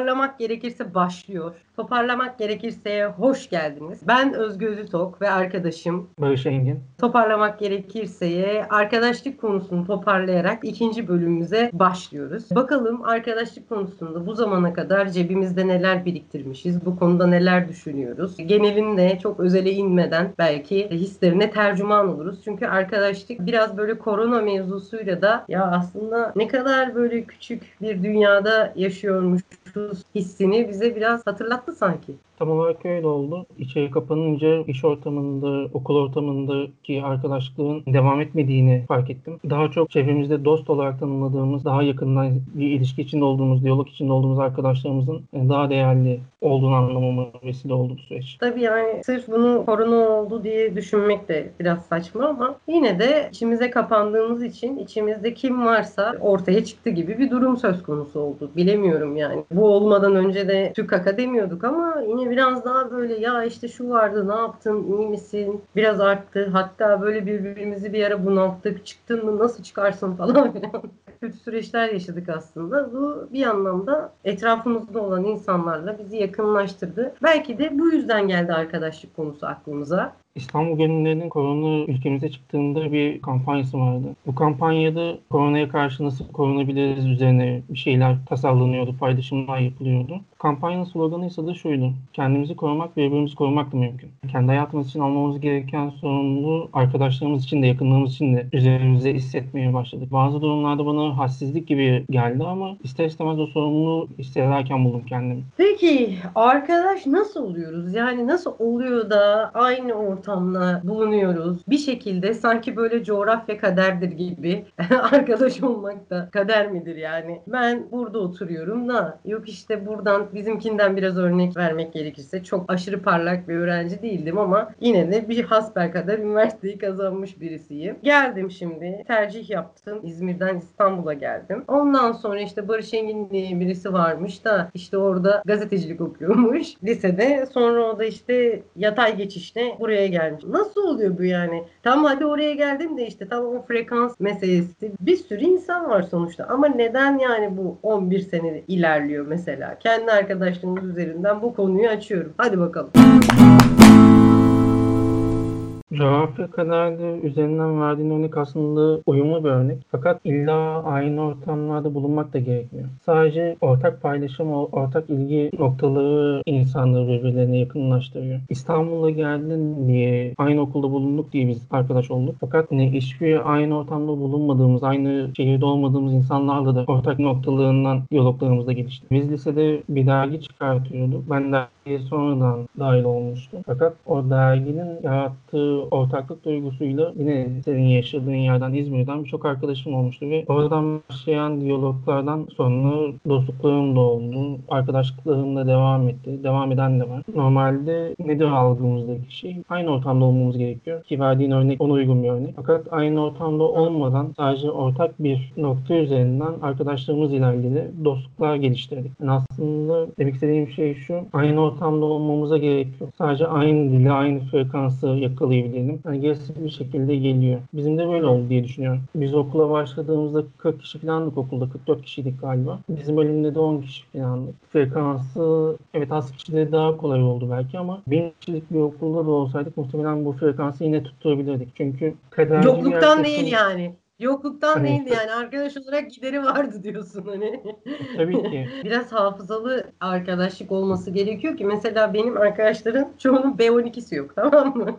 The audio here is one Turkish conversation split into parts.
Toparlamak gerekirse başlıyor. Toparlamak gerekirse hoş geldiniz. Ben Özgür Özütok ve arkadaşım Barış Engin. Toparlamak gerekirse arkadaşlık konusunu toparlayarak ikinci bölümümüze başlıyoruz. Bakalım arkadaşlık konusunda bu zamana kadar cebimizde neler biriktirmişiz, bu konuda neler düşünüyoruz. Genelinde çok özele inmeden belki hislerine tercüman oluruz. Çünkü arkadaşlık biraz böyle korona mevzusuyla da ya aslında ne kadar böyle küçük bir dünyada yaşıyormuşuz hissini bize biraz hatırlattı sanki. Tam olarak öyle oldu. İçeri kapanınca iş ortamında, okul ortamındaki arkadaşlığın devam etmediğini fark ettim. Daha çok çevremizde dost olarak tanımladığımız, daha yakından bir ilişki içinde olduğumuz, diyalog içinde olduğumuz arkadaşlarımızın daha değerli olduğunu anlamama vesile oldu bu süreç. Tabii yani sırf bunu korona oldu diye düşünmek de biraz saçma ama yine de içimize kapandığımız için içimizde kim varsa ortaya çıktı gibi bir durum söz konusu oldu. Bilemiyorum yani. Bu olmadan önce de Türk Aka demiyorduk ama yine biraz daha böyle ya işte şu vardı ne yaptın iyi misin biraz arttı hatta böyle birbirimizi bir ara bunalttık çıktın mı nasıl çıkarsın falan filan kötü süreçler yaşadık aslında. Bu bir anlamda etrafımızda olan insanlarla bizi yakınlaştırdı. Belki de bu yüzden geldi arkadaşlık konusu aklımıza. İstanbul Gönüllülerinin korona ülkemize çıktığında bir kampanyası vardı. Bu kampanyada koronaya karşı nasıl korunabiliriz üzerine bir şeyler tasarlanıyordu, paylaşımlar yapılıyordu. Kampanyanın sloganı ise de şuydu. Kendimizi korumak ve birbirimizi korumak da mümkün. Kendi hayatımız için almamız gereken sorumluluğu arkadaşlarımız için de yakınlığımız için de üzerimize hissetmeye başladık. Bazı durumlarda bana hassizlik gibi geldi ama ister istemez o sorumluluğu hissederken buldum kendimi. Peki arkadaş nasıl oluyoruz? Yani nasıl oluyor da aynı ortamda bulunuyoruz? Bir şekilde sanki böyle coğrafya kaderdir gibi arkadaş olmak da kader midir yani? Ben burada oturuyorum da yok işte buradan bizimkinden biraz örnek vermek gerekirse çok aşırı parlak bir öğrenci değildim ama yine de bir hasbel kadar üniversiteyi kazanmış birisiyim. Geldim şimdi tercih yaptım. İzmir'den İstanbul'a geldim. Ondan sonra işte Barış Engin diye birisi varmış da işte orada gazetecilik okuyormuş lisede. Sonra o da işte yatay geçişle buraya gelmiş. Nasıl oluyor bu yani? Tam hadi oraya geldim de işte tam o frekans meselesi. Bir sürü insan var sonuçta ama neden yani bu 11 senede ilerliyor mesela? Kendi arkadaşlığımız üzerinden bu konuyu açıyorum. Hadi bakalım. Coğrafya kaderde üzerinden verdiğin örnek aslında uyumlu bir örnek. Fakat illa aynı ortamlarda bulunmak da gerekmiyor. Sadece ortak paylaşım, ortak ilgi noktaları insanları birbirlerine yakınlaştırıyor. İstanbul'a geldin diye aynı okulda bulunduk diye biz arkadaş olduk. Fakat ne hiçbir aynı ortamda bulunmadığımız, aynı şehirde olmadığımız insanlarla da ortak noktalarından diyaloglarımız da gelişti. Biz lisede bir dergi çıkartıyorduk. Ben dergiye sonradan dahil olmuştum. Fakat o derginin yarattığı ortaklık duygusuyla yine senin yaşadığın yerden İzmir'den birçok arkadaşım olmuştu ve oradan başlayan diyaloglardan sonra dostluklarım da oldu. Arkadaşlıklarım da devam etti. Devam eden de var. Normalde nedir algımızdaki şey? Aynı ortamda olmamız gerekiyor. Ki verdiğin örnek ona uygun bir örnek. Fakat aynı ortamda olmadan sadece ortak bir nokta üzerinden arkadaşlarımız ilerledi. Dostluklar geliştirdik. Yani aslında demek istediğim şey şu. Aynı ortamda olmamıza gerek yok. Sadece aynı dili, aynı frekansı yakalayabilelim. Hani gerisi bir şekilde geliyor. Bizim de böyle oldu diye düşünüyorum. Biz okula başladığımızda 40 kişi falandık okulda. 44 kişiydik galiba. Bizim bölümde de 10 kişi falandık. Frekansı evet az kişide daha kolay oldu belki ama 1000 kişilik bir okulda da olsaydık muhtemelen bu frekansı yine tutturabilirdik. Çünkü kaderci Yokluktan değil yani. Yokluktan hani, değildi yani arkadaş olarak gideri vardı diyorsun hani. Tabii ki. Biraz hafızalı arkadaşlık olması gerekiyor ki mesela benim arkadaşların çoğunun B12'si yok tamam mı?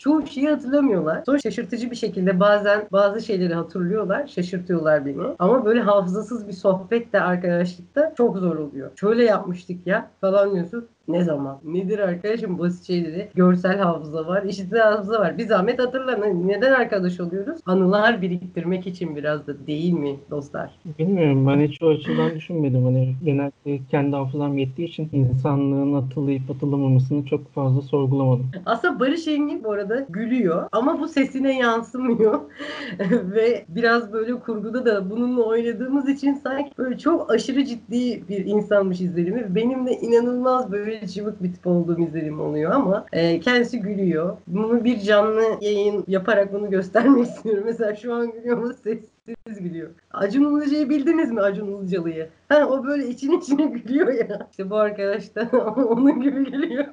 Çoğu şeyi hatırlamıyorlar. Sonra şaşırtıcı bir şekilde bazen bazı şeyleri hatırlıyorlar. Şaşırtıyorlar beni. Ama böyle hafızasız bir sohbet de arkadaşlıkta çok zor oluyor. Şöyle yapmıştık ya falan diyorsun. Ne zaman? Nedir arkadaşım basit şeyleri? Görsel hafıza var, işitsel hafıza var. Bir zahmet hatırla. Neden arkadaş oluyoruz? Anılar biriktirmek için biraz da değil mi dostlar? Bilmiyorum. Ben hiç o açıdan düşünmedim. Hani genelde kendi hafızam yettiği için insanlığın atılıyıp atılamamasını çok fazla sorgulamadım. Aslında Barış Engin bu arada gülüyor ama bu sesine yansımıyor. Ve biraz böyle kurguda da bununla oynadığımız için sanki böyle çok aşırı ciddi bir insanmış izlenimi. Benim de inanılmaz böyle cıvık bir tip olduğum izlenim oluyor ama e, kendisi gülüyor. Bunu bir canlı yayın yaparak bunu göstermek istiyorum. Mesela şu an gülüyor ama ses sessiz gülüyor. Acun Ilıcalı'yı bildiniz mi Acun Ilıcalı'yı? Ha, o böyle için içine gülüyor ya. İşte bu arkadaş da onun gibi gülüyor.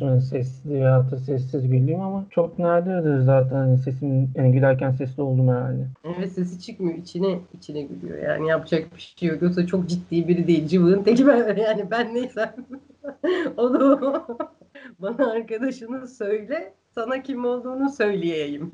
Yani sesli veya da sessiz gülüyorum ama çok nadirdir zaten hani sesim yani gülerken sesli oldum herhalde. Evet sesi çıkmıyor. içine içine gülüyor. Yani yapacak bir şey yok. Yoksa çok ciddi biri değil. Cıvığın teki ben. Yani ben neysem. o da. Bana arkadaşını söyle. Sana kim olduğunu söyleyeyim.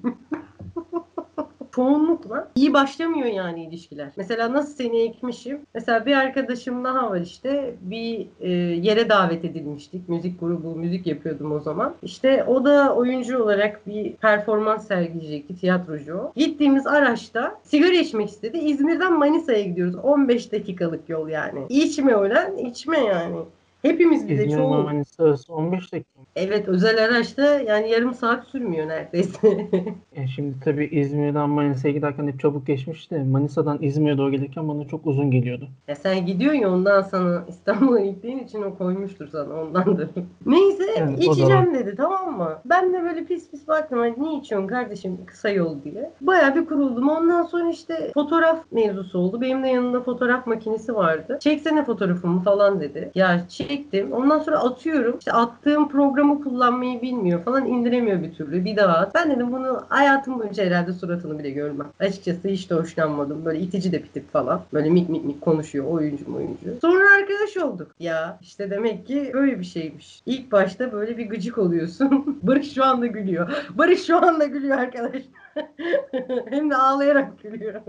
Çoğunlukla iyi başlamıyor yani ilişkiler. Mesela nasıl seni ekmişim? Mesela bir arkadaşım daha var işte. Bir e, yere davet edilmiştik. Müzik grubu, müzik yapıyordum o zaman. İşte o da oyuncu olarak bir performans sergileyecekti. Tiyatrocu. Gittiğimiz araçta sigara içmek istedi. İzmir'den Manisa'ya gidiyoruz. 15 dakikalık yol yani. İçme ölen içme yani. Hepimiz bize İzmir çoğu Manisa'sı 15 dakika. Evet özel araçta yani yarım saat sürmüyor neredeyse. E şimdi tabii İzmir'den Manisa'ya giderken hep çabuk geçmişti. Manisa'dan İzmir'e doğru gelirken bana çok uzun geliyordu. ya sen gidiyorsun ya ondan sana İstanbul'a gittiğin için o koymuştur sana ondandır. Neyse o içeceğim dedi tamam mı? Ben de böyle pis pis baktım hani niye içiyorsun kardeşim kısa yol diye. Baya bir kuruldum. Ondan sonra işte fotoğraf mevzusu oldu. Benim de yanımda fotoğraf makinesi vardı. Çeksene fotoğrafımı falan dedi. Ya çektim. Ondan sonra atıyorum. İşte attığım programı kullanmayı bilmiyor falan indiremiyor bir türlü. Bir daha. Ben dedim bunu hayatım boyunca herhalde suratını bile görmem. Açıkçası hiç de hoşlanmadım. Böyle itici de bir tip falan. Böyle mik mik mik konuşuyor oyuncu oyuncu. Sonra arkadaş olduk. Ya işte demek ki böyle bir şeymiş. İlk başta böyle bir gıcık oluyorsun. Barış şu anda gülüyor. Barış şu anda gülüyor arkadaş. Hem de ağlayarak gülüyor.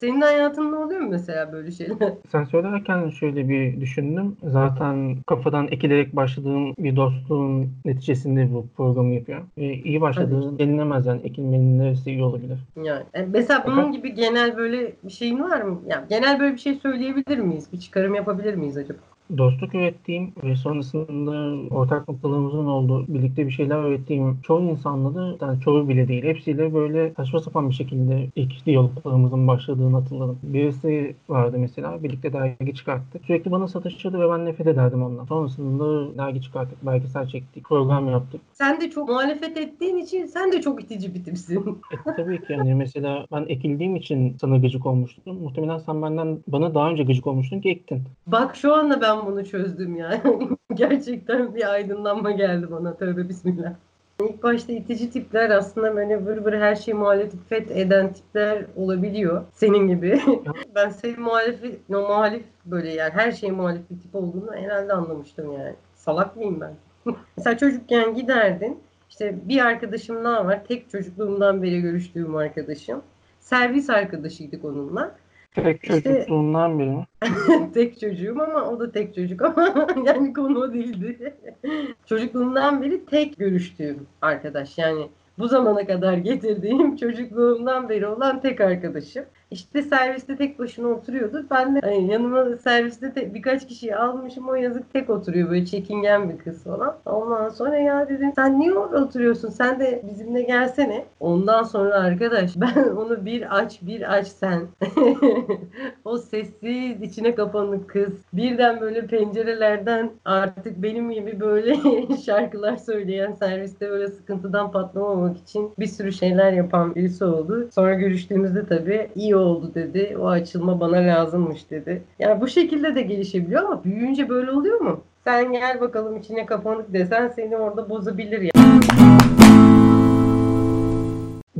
Senin hayatında oluyor mu mesela böyle şeyler? Sen söylerken şöyle bir düşündüm. Zaten kafadan ekilerek başladığım bir dostluğun neticesinde bu programı yapıyorum. Ve iyi başladığı denilemez yani ekilmenin neresi iyi olabilir. Yani e, mesela bunun gibi genel böyle bir şeyin var mı? Yani genel böyle bir şey söyleyebilir miyiz? Bir çıkarım yapabilir miyiz acaba? Dostluk ürettiğim ve sonrasında ortak noktalarımızın olduğu, birlikte bir şeyler ürettiğim çoğu insanla da yani çoğu bile değil. Hepsiyle böyle saçma sapan bir şekilde ilk diyaloglarımızın başladığını hatırladım. Birisi vardı mesela birlikte dergi çıkarttık. Sürekli bana satışıyordu ve ben nefret ederdim ondan. Sonrasında dergi çıkarttık, belgesel çektik, program yaptık. Sen de çok muhalefet ettiğin için sen de çok itici bir tipsin. E, tabii ki yani mesela ben ekildiğim için sana gıcık olmuştum. Muhtemelen sen benden bana daha önce gıcık olmuştun ki ektin. Bak şu anda ben bunu çözdüm yani. Gerçekten bir aydınlanma geldi bana. Tövbe bismillah. İlk başta itici tipler aslında böyle vır vır her şeyi muhalefet eden tipler olabiliyor. Senin gibi. ben senin muhalif, no, muhalif böyle yani her şey muhalif bir tip olduğunu herhalde anlamıştım yani. Salak mıyım ben? Mesela çocukken giderdin. İşte bir arkadaşım daha var. Tek çocukluğumdan beri görüştüğüm arkadaşım. Servis arkadaşıydık onunla. Tek çocukluğundan beri mi? tek çocuğum ama o da tek çocuk ama yani konu o değildi. Çocukluğumdan beri tek görüştüğüm arkadaş yani bu zamana kadar getirdiğim çocukluğumdan beri olan tek arkadaşım. İşte serviste tek başına oturuyordu. Ben de hani yanıma serviste te- birkaç kişiyi almışım. O yazık tek oturuyor böyle çekingen bir kız falan. Ondan sonra ya dedim sen niye orada oturuyorsun? Sen de bizimle gelsene. Ondan sonra arkadaş ben onu bir aç bir aç sen. o sessiz içine kapanık kız. Birden böyle pencerelerden artık benim gibi böyle şarkılar söyleyen serviste böyle sıkıntıdan patlamamak için bir sürü şeyler yapan birisi oldu. Sonra görüştüğümüzde tabii iyi oldu dedi. O açılma bana lazımmış dedi. Yani bu şekilde de gelişebiliyor ama büyüyünce böyle oluyor mu? Sen gel bakalım içine kapanık desen seni orada bozabilir ya.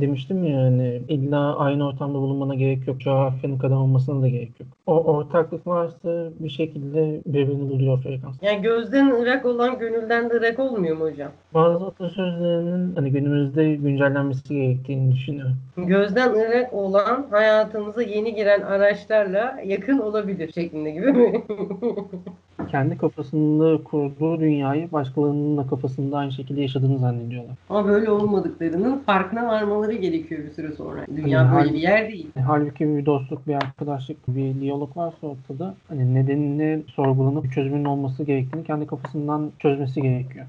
Demiştim ya yani illa aynı ortamda bulunmana gerek yok. Coğrafyanın kadar olmasına da gerek yok. O ortaklık varsa bir şekilde birbirini buluyor frekans. Yani gözden ırak olan gönülden de ırak olmuyor mu hocam? Bazı atasözlerinin hani günümüzde güncellenmesi gerektiğini düşünüyorum. Gözden ırak olan hayatımıza yeni giren araçlarla yakın olabilir şeklinde gibi mi? Kendi kafasında kurduğu dünyayı başkalarının da kafasında aynı şekilde yaşadığını zannediyorlar. Ama böyle olmadıklarının farkına varmaları gerekiyor bir süre sonra. Dünya Yani böyle bir yer değil. E, Halbuki bir dostluk, bir arkadaşlık, bir diyalog varsa ortada hani nedenini sorgulanıp çözümün olması gerektiğini kendi kafasından çözmesi gerekiyor.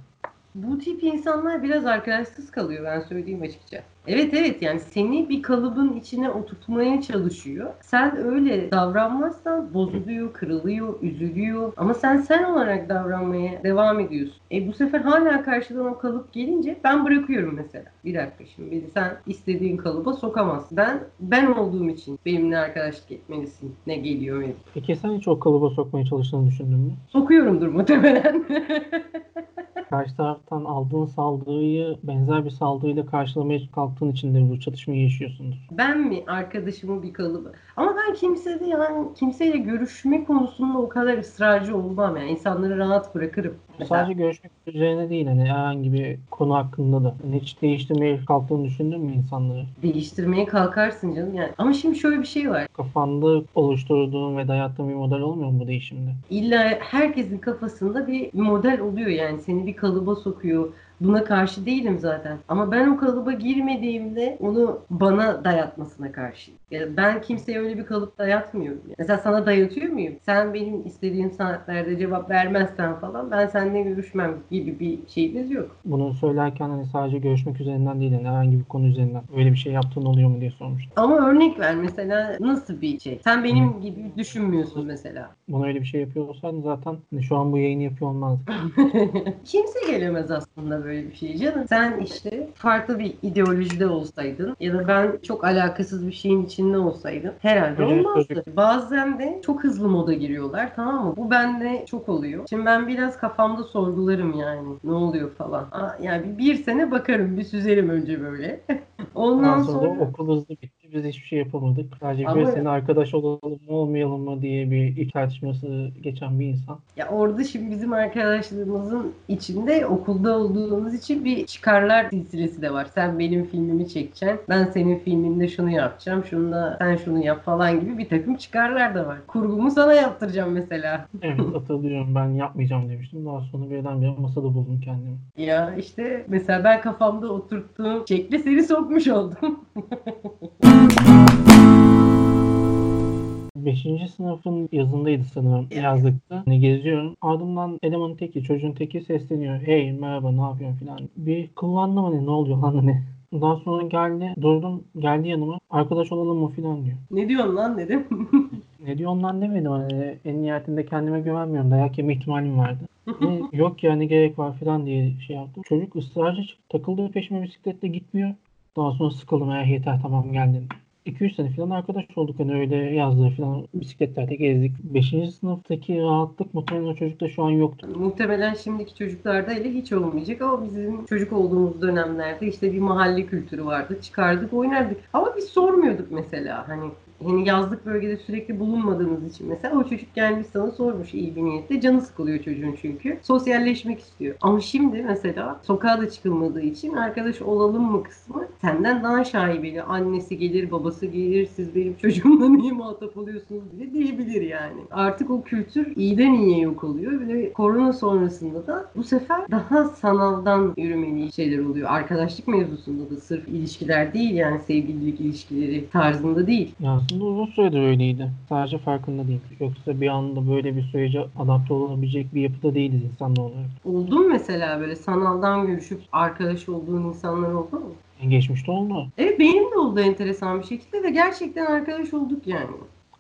Bu tip insanlar biraz arkadaşsız kalıyor ben söyleyeyim açıkça. Evet evet yani seni bir kalıbın içine oturtmaya çalışıyor. Sen öyle davranmazsan bozuluyor, kırılıyor, üzülüyor. Ama sen sen olarak davranmaya devam ediyorsun. E bu sefer hala karşıdan o kalıp gelince ben bırakıyorum mesela. Bir dakika şimdi beni sen istediğin kalıba sokamazsın. Ben ben olduğum için benimle arkadaşlık etmelisin. Ne geliyor benim. Peki sen hiç o kalıba sokmaya çalıştığını düşündün mü? Sokuyorumdur muhtemelen. Karşı taraftan aldığın saldırıyı benzer bir saldırıyla karşılamaya kalktığın için de bu çatışmayı yaşıyorsundur. ben mi arkadaşımı bir kalıbı? Ama ben kimsede yani kimseyle görüşme konusunda o kadar ısrarcı olmam yani insanları rahat bırakırım. Mesela Sadece görüşmek üzerine değil hani herhangi bir konu hakkında da hani hiç değiştirmeye kalktığını düşündün mü insanları? değiştirmeye kalkarsın canım yani. Ama şimdi şöyle bir şey var. Kafanda oluşturduğun ve dayattığın bir model olmuyor mu bu değişimde? İlla herkesin kafasında bir model oluyor yani seni bir kalıba sokuyor. Buna karşı değilim zaten. Ama ben o kalıba girmediğimde onu bana dayatmasına karşıyım. Yani ben kimseye öyle bir kalıp dayatmıyorum. Yani. Mesela sana dayatıyor muyum? Sen benim istediğim saatlerde cevap vermezsen falan ben seninle görüşmem gibi bir şeyimiz yok. Bunu söylerken hani sadece görüşmek üzerinden değil hani herhangi bir konu üzerinden öyle bir şey yaptığın oluyor mu diye sormuştum. Ama örnek ver mesela nasıl bir şey? Sen benim gibi düşünmüyorsun mesela. Bana öyle bir şey yapıyor olsaydın zaten hani şu an bu yayını yapıyor olmazdık. Kimse gelemez aslında böyle bir şey canım. Sen işte farklı bir ideolojide olsaydın ya da ben çok alakasız bir şeyin içinde olsaydım herhalde olmazdı. Bazen de çok hızlı moda giriyorlar tamam mı? Bu bende çok oluyor. Şimdi ben biraz kafamda sorgularım yani ne oluyor falan. Aa, yani bir, bir sene bakarım bir süzerim önce böyle. Ondan Ondan sonra, sonra okul hızlı bitti. Biz hiçbir şey yapamadık. Sadece Ama- bir sene arkadaş olalım mı olmayalım mı diye bir ilk tartışması geçen bir insan. Ya orada şimdi bizim arkadaşlığımızın içinde okulda olduğumuz için bir çıkarlar silsilesi de var. Sen benim filmimi çekeceksin. Ben senin filminde şunu yapacağım. Şunu da sen şunu yap falan gibi bir takım çıkarlar da var. Kurgumu sana yaptıracağım mesela. Evet hatırlıyorum ben yapmayacağım demiştim. Daha sonra birdenbire masada buldum kendimi. Ya işte mesela ben kafamda oturttuğum şekli seni sokmuş oldum. Beşinci sınıfın yazındaydı sanırım yazlıkta. Hani geziyorum. Ardımdan elemanın teki, çocuğun teki sesleniyor. Hey merhaba ne yapıyorsun filan. Bir kıllandım hani ne oluyor lan hani. Ondan sonra geldi durdum geldi yanıma arkadaş olalım mı filan diyor. ne diyorsun lan dedim. Ne diyor ondan demedim hani en nihayetinde kendime güvenmiyorum dayak yeme ihtimalim vardı. Ne, yok ya ne gerek var filan diye şey yaptım. Çocuk ısrarcı çıktı takıldı peşime bisikletle gitmiyor. Daha sonra sıkıldım ya yeter tamam geldin. 2-3 sene falan arkadaş olduk hani öyle yazdığı falan bisikletlerde gezdik. 5. sınıftaki rahatlık muhtemelen o çocukta şu an yoktu. Muhtemelen şimdiki çocuklarda hele hiç olmayacak ama bizim çocuk olduğumuz dönemlerde işte bir mahalle kültürü vardı. Çıkardık oynardık. Ama biz sormuyorduk mesela hani hani yazlık bölgede sürekli bulunmadığımız için mesela o çocuk gelmiş sana sormuş iyi bir niyetle. Canı sıkılıyor çocuğun çünkü. Sosyalleşmek istiyor. Ama şimdi mesela sokağa da çıkılmadığı için arkadaş olalım mı kısmı senden daha şaibeli. Annesi gelir, babası gelir, siz benim çocuğumla niye muhatap oluyorsunuz bile diyebilir yani. Artık o kültür iyiden iyiye yok oluyor ve korona sonrasında da bu sefer daha sanaldan yürümeli şeyler oluyor. Arkadaşlık mevzusunda da sırf ilişkiler değil yani sevgililik ilişkileri tarzında değil. Ya aslında uzun süredir öyleydi. Sadece farkında değil. Yoksa bir anda böyle bir sürece adapte olabilecek bir yapıda değiliz insanlar olarak. Oldu mu mesela böyle sanaldan görüşüp arkadaş olduğun insanlar oldu mu? Geçmişte oldu. Evet benim de oldu enteresan bir şekilde ve gerçekten arkadaş olduk yani.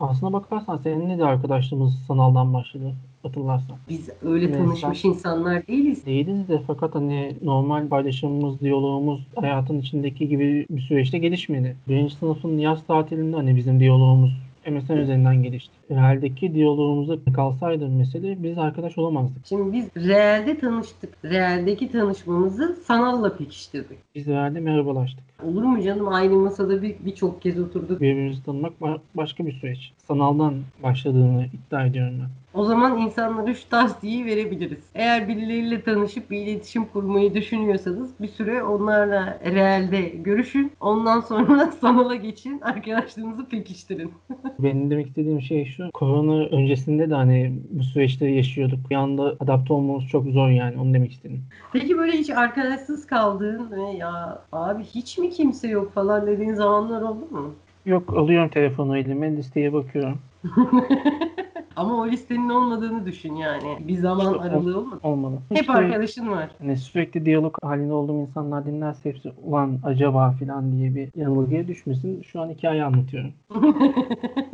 Aslına bakarsan seninle de arkadaşlığımız sanaldan başladı. Hatırlarsan. Biz öyle Evet, tanışmış insanlar değiliz. Değiliz de fakat hani normal paylaşımımız, diyalogumuz hayatın içindeki gibi bir süreçte gelişmedi. Birinci sınıfın yaz tatilinde hani bizim diyalogumuz MSN üzerinden gelişti. Realdeki diyalogumuza kalsaydı mesele biz arkadaş olamazdık. Şimdi biz realde tanıştık. Realdeki tanışmamızı sanalla pekiştirdik. Biz realde merhabalaştık. Olur mu canım? Aynı masada bir birçok kez oturduk. Birbirimizi tanımak ba- başka bir süreç. Sanaldan başladığını iddia ediyorum ben. O zaman insanlara şu tavsiyeyi verebiliriz. Eğer birileriyle tanışıp bir iletişim kurmayı düşünüyorsanız bir süre onlarla realde görüşün. Ondan sonra sanala geçin. Arkadaşlığınızı pekiştirin. Benim demek istediğim şey şu. Korona öncesinde de hani bu süreçte yaşıyorduk. Bir anda adapte olmamız çok zor yani. Onu demek istedim. Peki böyle hiç arkadaşsız kaldığın ve ya abi hiç mi kimse yok falan dediğin zamanlar oldu mu? Yok alıyorum telefonu elime listeye bakıyorum. Ama o listenin olmadığını düşün yani. Bir zaman İşte aralığı olmadı. Olmadı. Hep İşte- arkadaşın var. Hani sürekli diyalog halinde olduğum insanlar dinlerse hepsi ulan acaba filan diye bir yanılgıya düşmesin. Şu an hikaye anlatıyorum.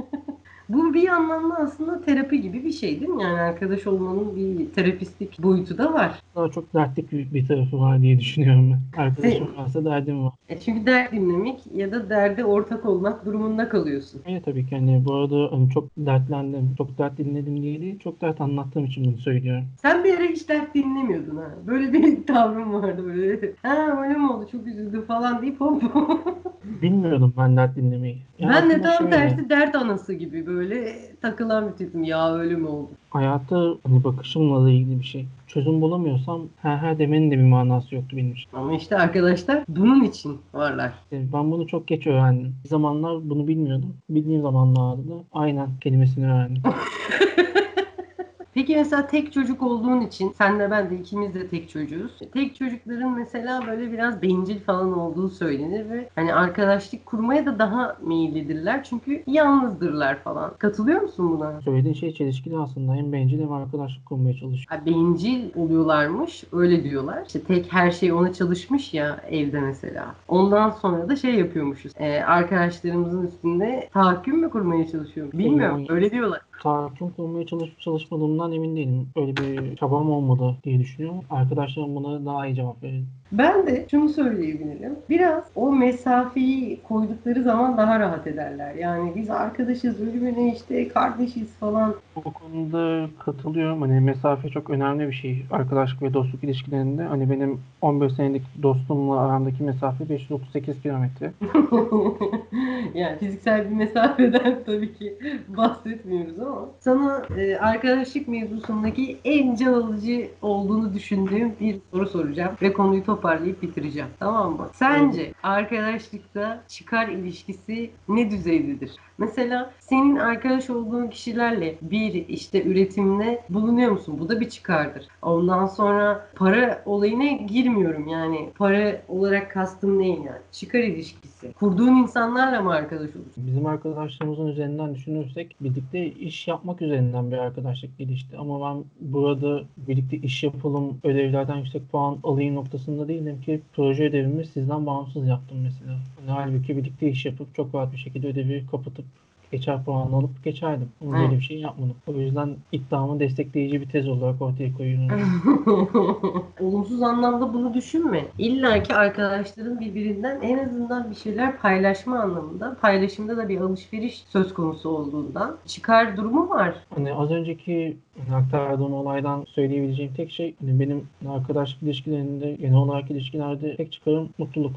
Bu bir anlamda aslında terapi gibi bir şey değil mi? Yani arkadaş olmanın bir terapistik boyutu da var. Daha çok dertlik bir, bir tarafı var diye düşünüyorum ben. Arkadaşım varsa derdim var. E çünkü dert dinlemek ya da derde ortak olmak durumunda kalıyorsun. Öyle tabii ki hani bu arada hani çok dertlendim, çok dert dinledim diye değil, çok dert anlattığım için bunu söylüyorum. Sen bir ara hiç dert dinlemiyordun ha. Böyle bir tavrın vardı böyle. Ha öyle mi oldu çok üzüldüm falan deyip hop. Bilmiyordum ben dert dinlemeyi. Ya ben tam şöyle, tersi dert anası gibi böyle takılan bir tipim. Ya öyle mi oldu? Hayata hani bakışımla da ilgili bir şey. Çözüm bulamıyorsam her her demenin de bir manası yoktu benim için. Ama işte arkadaşlar bunun için varlar. Yani Ben bunu çok geç öğrendim. Bir zamanlar bunu bilmiyordum. Bildiğim zamanlarda da aynen kelimesini öğrendim. Peki mesela tek çocuk olduğun için senle ben de ikimiz de tek çocuğuz. Tek çocukların mesela böyle biraz bencil falan olduğu söylenir ve hani arkadaşlık kurmaya da daha meyillidirler çünkü yalnızdırlar falan. Katılıyor musun buna? Söylediğin şey çelişkili aslında. Hem bencil hem arkadaşlık kurmaya çalışıyor. Ha, bencil oluyorlarmış öyle diyorlar. İşte tek her şey ona çalışmış ya evde mesela. Ondan sonra da şey yapıyormuşuz. Ee, arkadaşlarımızın üstünde tahakküm mü kurmaya çalışıyor? Bilmiyorum Yani- öyle diyorlar. Tahakküm kurmaya çalışıp çalışmadığımdan emin değilim. Öyle bir çabam olmadı diye düşünüyorum. Arkadaşlarım buna daha iyi cevap verir. Ben de şunu söyleyebilirim. Biraz o mesafeyi koydukları zaman daha rahat ederler. Yani biz arkadaşız, ölümüne işte kardeşiz falan. Bu konuda katılıyorum. Hani mesafe çok önemli bir şey. Arkadaşlık ve dostluk ilişkilerinde. Hani benim 15 senelik dostumla aramdaki mesafe 538 kilometre. yani fiziksel bir mesafeden tabii ki bahsetmiyoruz ama sana e, arkadaşlık mevzusundaki en can alıcı olduğunu düşündüğüm bir soru soracağım ve konuyu toparlayıp bitireceğim. Tamam mı? Sence arkadaşlıkta çıkar ilişkisi ne düzeydedir? Mesela senin arkadaş olduğun kişilerle bir işte üretimde bulunuyor musun? Bu da bir çıkardır. Ondan sonra para olayına girmiyorum yani. Para olarak kastım ne yani? Çıkar ilişkisi. Kurduğun insanlarla mı arkadaş olursun? Bizim arkadaşlarımızın üzerinden düşünürsek birlikte iş yapmak üzerinden bir arkadaşlık gelişti. Ama ben burada birlikte iş yapalım, ödevlerden yüksek puan alayım noktasında değilim ki proje ödevimi sizden bağımsız yaptım mesela. Hani halbuki birlikte iş yapıp çok rahat bir şekilde ödevi kapatıp geçer puan alıp geçerdim. Ama böyle bir şey yapmadım. O yüzden iddiamı destekleyici bir tez olarak ortaya koyuyorum. Olumsuz anlamda bunu düşünme. İlla ki arkadaşların birbirinden en azından bir şeyler paylaşma anlamında, paylaşımda da bir alışveriş söz konusu olduğundan çıkar durumu var. Hani az önceki aktardığım olaydan söyleyebileceğim tek şey hani benim arkadaşlık ilişkilerinde genel olarak ilişkilerde tek çıkarım mutluluk.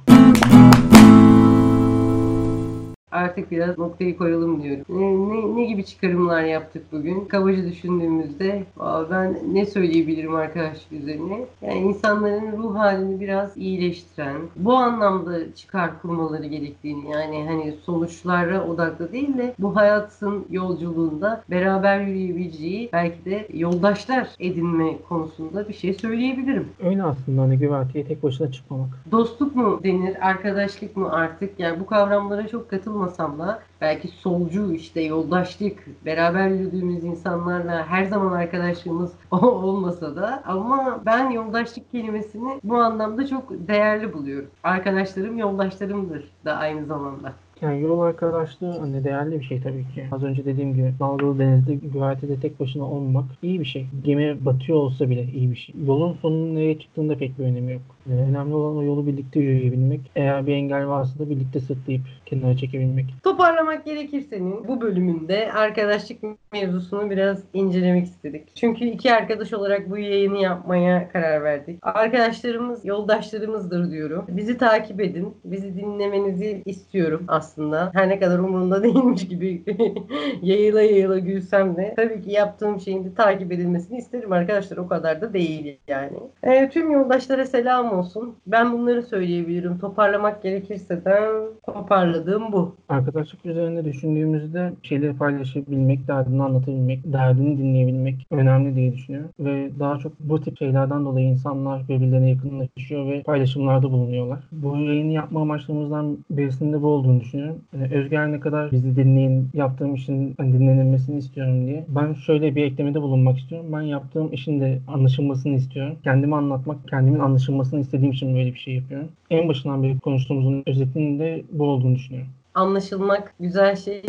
Artık biraz noktayı koyalım diyorum. Ne, ne, ne gibi çıkarımlar yaptık bugün? Kabaca düşündüğümüzde ben ne söyleyebilirim arkadaşlık üzerine? Yani insanların ruh halini biraz iyileştiren, bu anlamda çıkar kurmaları gerektiğini yani hani sonuçlara odaklı değil de bu hayatın yolculuğunda beraber yürüyebileceği belki de yoldaşlar edinme konusunda bir şey söyleyebilirim. Öyle aslında hani güverteye tek başına çıkmamak. Dostluk mu denir, arkadaşlık mı artık? Yani bu kavramlara çok katılmasam da belki solcu işte yoldaşlık, beraber yürüdüğümüz insanlarla her zaman arkadaşlığımız olmasa da ama ben yoldaşlık kelimesini bu anlamda çok değerli buluyorum. Arkadaşlarım yoldaşlarımdır da aynı zamanda. Yani yol arkadaşlığı hani değerli bir şey tabii ki. Az önce dediğim gibi dalgalı denizde güvertede tek başına olmak iyi bir şey. Gemi batıyor olsa bile iyi bir şey. Yolun sonunun nereye çıktığında pek bir önemi yok. Yani önemli olan o yolu birlikte yürüyebilmek. Eğer bir engel varsa da birlikte sırtlayıp kenara çekebilmek. Toparlamak gerekirsenin bu bölümünde arkadaşlık mevzusunu biraz incelemek istedik. Çünkü iki arkadaş olarak bu yayını yapmaya karar verdik. Arkadaşlarımız yoldaşlarımızdır diyorum. Bizi takip edin. Bizi dinlemenizi istiyorum aslında. Her ne kadar umurumda değilmiş gibi yayıla yayıla gülsem de tabii ki yaptığım şeyin de takip edilmesini isterim arkadaşlar. O kadar da değil yani. Ee, tüm yoldaşlara selam olsun. Ben bunları söyleyebilirim. Toparlamak gerekirse de toparladığım bu. Arkadaşlık üzerinde düşündüğümüzde şeyleri paylaşabilmek, derdini anlatabilmek, derdini dinleyebilmek önemli diye düşünüyorum. Ve daha çok bu tip şeylerden dolayı insanlar birbirlerine yakınlaşıyor ve paylaşımlarda bulunuyorlar. Bu yayını yapma amaçlarımızdan birisinde bu olduğunu düşünüyorum. Yani Özger ne kadar bizi dinleyin, yaptığım işin hani dinlenilmesini istiyorum diye. Ben şöyle bir eklemede bulunmak istiyorum. Ben yaptığım işin de anlaşılmasını istiyorum. Kendimi anlatmak, kendimin anlaşılmasını istediğim için böyle bir şey yapıyorum. En başından beri konuştuğumuzun özetinin de bu olduğunu düşünüyorum. Anlaşılmak güzel şey.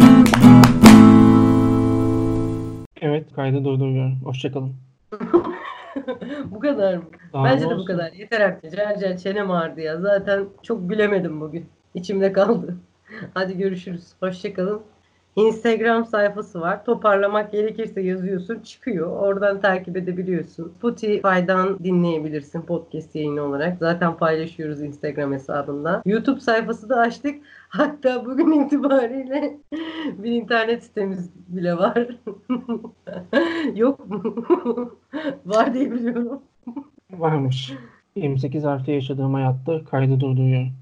Evet, kaydı durduruyorum. Hoşçakalın. bu kadar mı? Daha Bence de bu kadar. Yeter artık. Cer cer çenem ağrıdı ya. Zaten çok gülemedim bugün. İçimde kaldı. Hadi görüşürüz. Hoşçakalın. Instagram sayfası var. Toparlamak gerekirse yazıyorsun. Çıkıyor. Oradan takip edebiliyorsun. Spotify'dan dinleyebilirsin podcast yayını olarak. Zaten paylaşıyoruz Instagram hesabında. YouTube sayfası da açtık. Hatta bugün itibariyle bir internet sitemiz bile var. Yok mu? var diye biliyorum. Varmış. 28 artı yaşadığım hayatta kaydı durduruyorum.